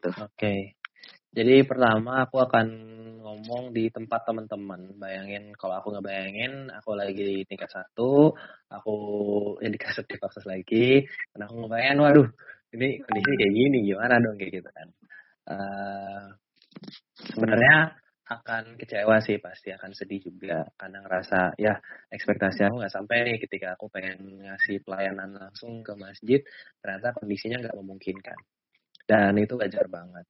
gitu. Oke. Okay. Jadi pertama aku akan ngomong di tempat teman-teman. Bayangin kalau aku nggak bayangin, aku lagi di tingkat satu, aku ya dikasih akses lagi, dan aku ngebayangin, waduh, ini kondisi kayak gini, gimana dong kayak gitu kan. Uh, sebenarnya akan kecewa sih pasti akan sedih juga karena ngerasa ya ekspektasi aku nggak sampai nih ketika aku pengen ngasih pelayanan langsung ke masjid ternyata kondisinya nggak memungkinkan dan itu wajar banget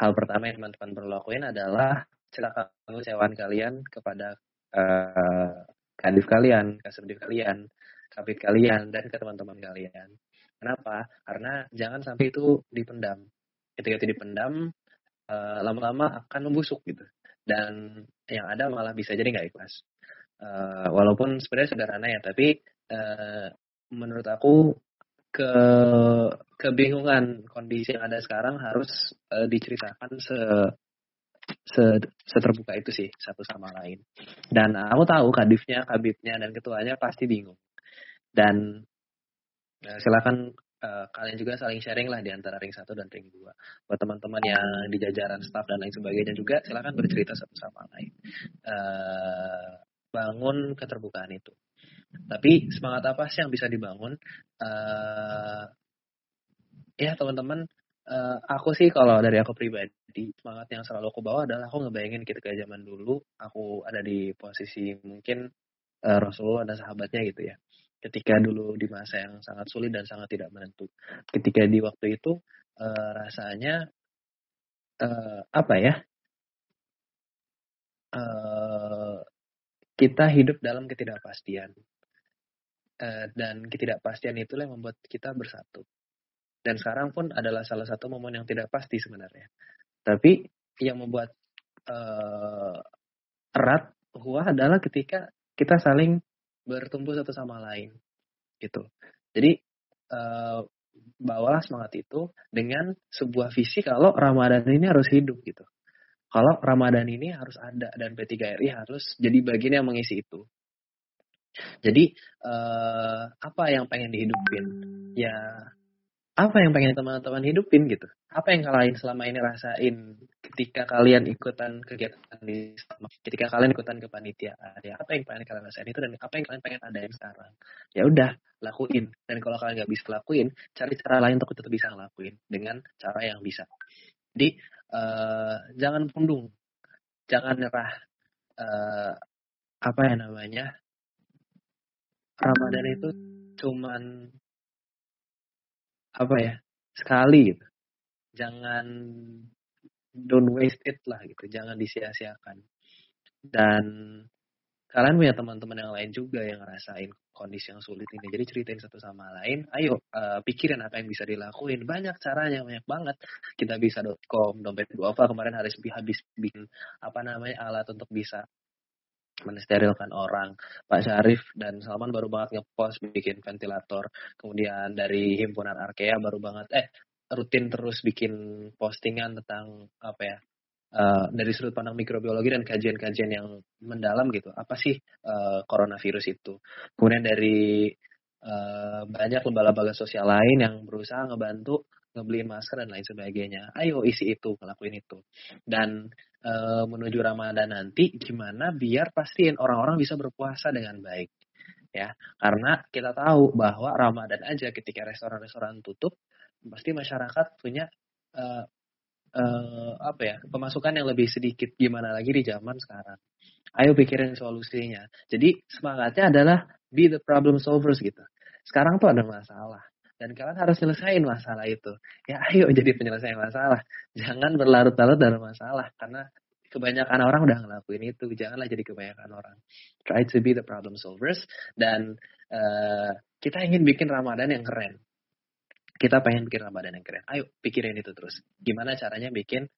hal pertama yang teman-teman perlu lakuin adalah ceritakan kecewaan kalian kepada uh, kadif kalian, kasubdif kalian, kapit kalian, dan ke teman-teman kalian. Kenapa? Karena jangan sampai itu dipendam. Ketika itu dipendam, uh, lama-lama akan membusuk gitu. Dan yang ada malah bisa jadi nggak ikhlas. Uh, walaupun sebenarnya sederhana ya, tapi uh, menurut aku ke kebingungan kondisi yang ada sekarang harus uh, diceritakan se, se seterbuka itu sih satu sama lain. Dan aku tahu kadifnya, kabitnya dan ketuanya pasti bingung. Dan uh, silakan uh, kalian juga saling sharing lah di antara ring satu dan ring dua. Buat teman-teman yang di jajaran staff dan lain sebagainya juga silakan bercerita satu sama lain. Uh, bangun keterbukaan itu. Tapi semangat apa sih yang bisa dibangun? Uh, ya teman-teman, uh, aku sih kalau dari aku pribadi semangat yang selalu aku bawa adalah aku ngebayangin ketika zaman dulu aku ada di posisi mungkin uh, Rasulullah dan sahabatnya gitu ya. Ketika dulu di masa yang sangat sulit dan sangat tidak menentu. Ketika di waktu itu uh, rasanya uh, apa ya? Uh, kita hidup dalam ketidakpastian dan ketidakpastian itulah yang membuat kita bersatu. Dan sekarang pun adalah salah satu momen yang tidak pasti sebenarnya. Tapi yang membuat uh, erat huah adalah ketika kita saling bertumbuh satu sama lain, gitu. Jadi uh, bawalah semangat itu dengan sebuah visi kalau Ramadan ini harus hidup gitu. Kalau Ramadan ini harus ada dan P3RI harus jadi bagian yang mengisi itu. Jadi uh, apa yang pengen dihidupin? Ya apa yang pengen teman-teman hidupin gitu? Apa yang kalian selama ini rasain ketika kalian ikutan kegiatan di ketika kalian ikutan kepanitiaan? Ya apa yang pengen kalian rasain itu dan apa yang kalian pengen adain sekarang? Ya udah lakuin. Dan kalau kalian nggak bisa lakuin, cari cara lain untuk tetap bisa ngelakuin dengan cara yang bisa. Jadi uh, jangan pundung, jangan nyerah. Uh, apa ya namanya Ramadan itu cuman apa ya sekali gitu. Jangan don't waste it lah gitu jangan disia-siakan. Dan kalian punya teman-teman yang lain juga yang ngerasain kondisi yang sulit ini. Jadi ceritain satu sama lain ayo uh, pikirin apa yang bisa dilakuin. Banyak caranya banyak banget. Kita bisa.com dompet duafa kemarin harus habis bikin apa namanya alat untuk bisa mensterilkan orang. Pak Syarif dan Salman baru banget ngepost bikin ventilator. Kemudian dari himpunan Arkea baru banget eh rutin terus bikin postingan tentang apa ya uh, dari sudut pandang mikrobiologi dan kajian-kajian yang mendalam gitu. Apa sih uh, coronavirus itu? Kemudian dari uh, banyak lembaga-lembaga sosial lain yang berusaha ngebantu ngebeliin masker dan lain sebagainya. Ayo isi itu, ngelakuin itu. Dan e, menuju Ramadan nanti gimana biar pastiin orang-orang bisa berpuasa dengan baik. Ya, karena kita tahu bahwa Ramadan aja ketika restoran-restoran tutup, pasti masyarakat punya uh, uh, apa ya pemasukan yang lebih sedikit gimana lagi di zaman sekarang ayo pikirin solusinya jadi semangatnya adalah be the problem solvers gitu sekarang tuh ada masalah dan kalian harus selesaiin masalah itu. Ya ayo jadi penyelesaian masalah. Jangan berlarut-larut dalam masalah karena kebanyakan orang udah ngelakuin itu. Janganlah jadi kebanyakan orang. Try to be the problem solvers dan uh, kita ingin bikin Ramadan yang keren. Kita pengen bikin Ramadan yang keren. Ayo pikirin itu terus. Gimana caranya bikin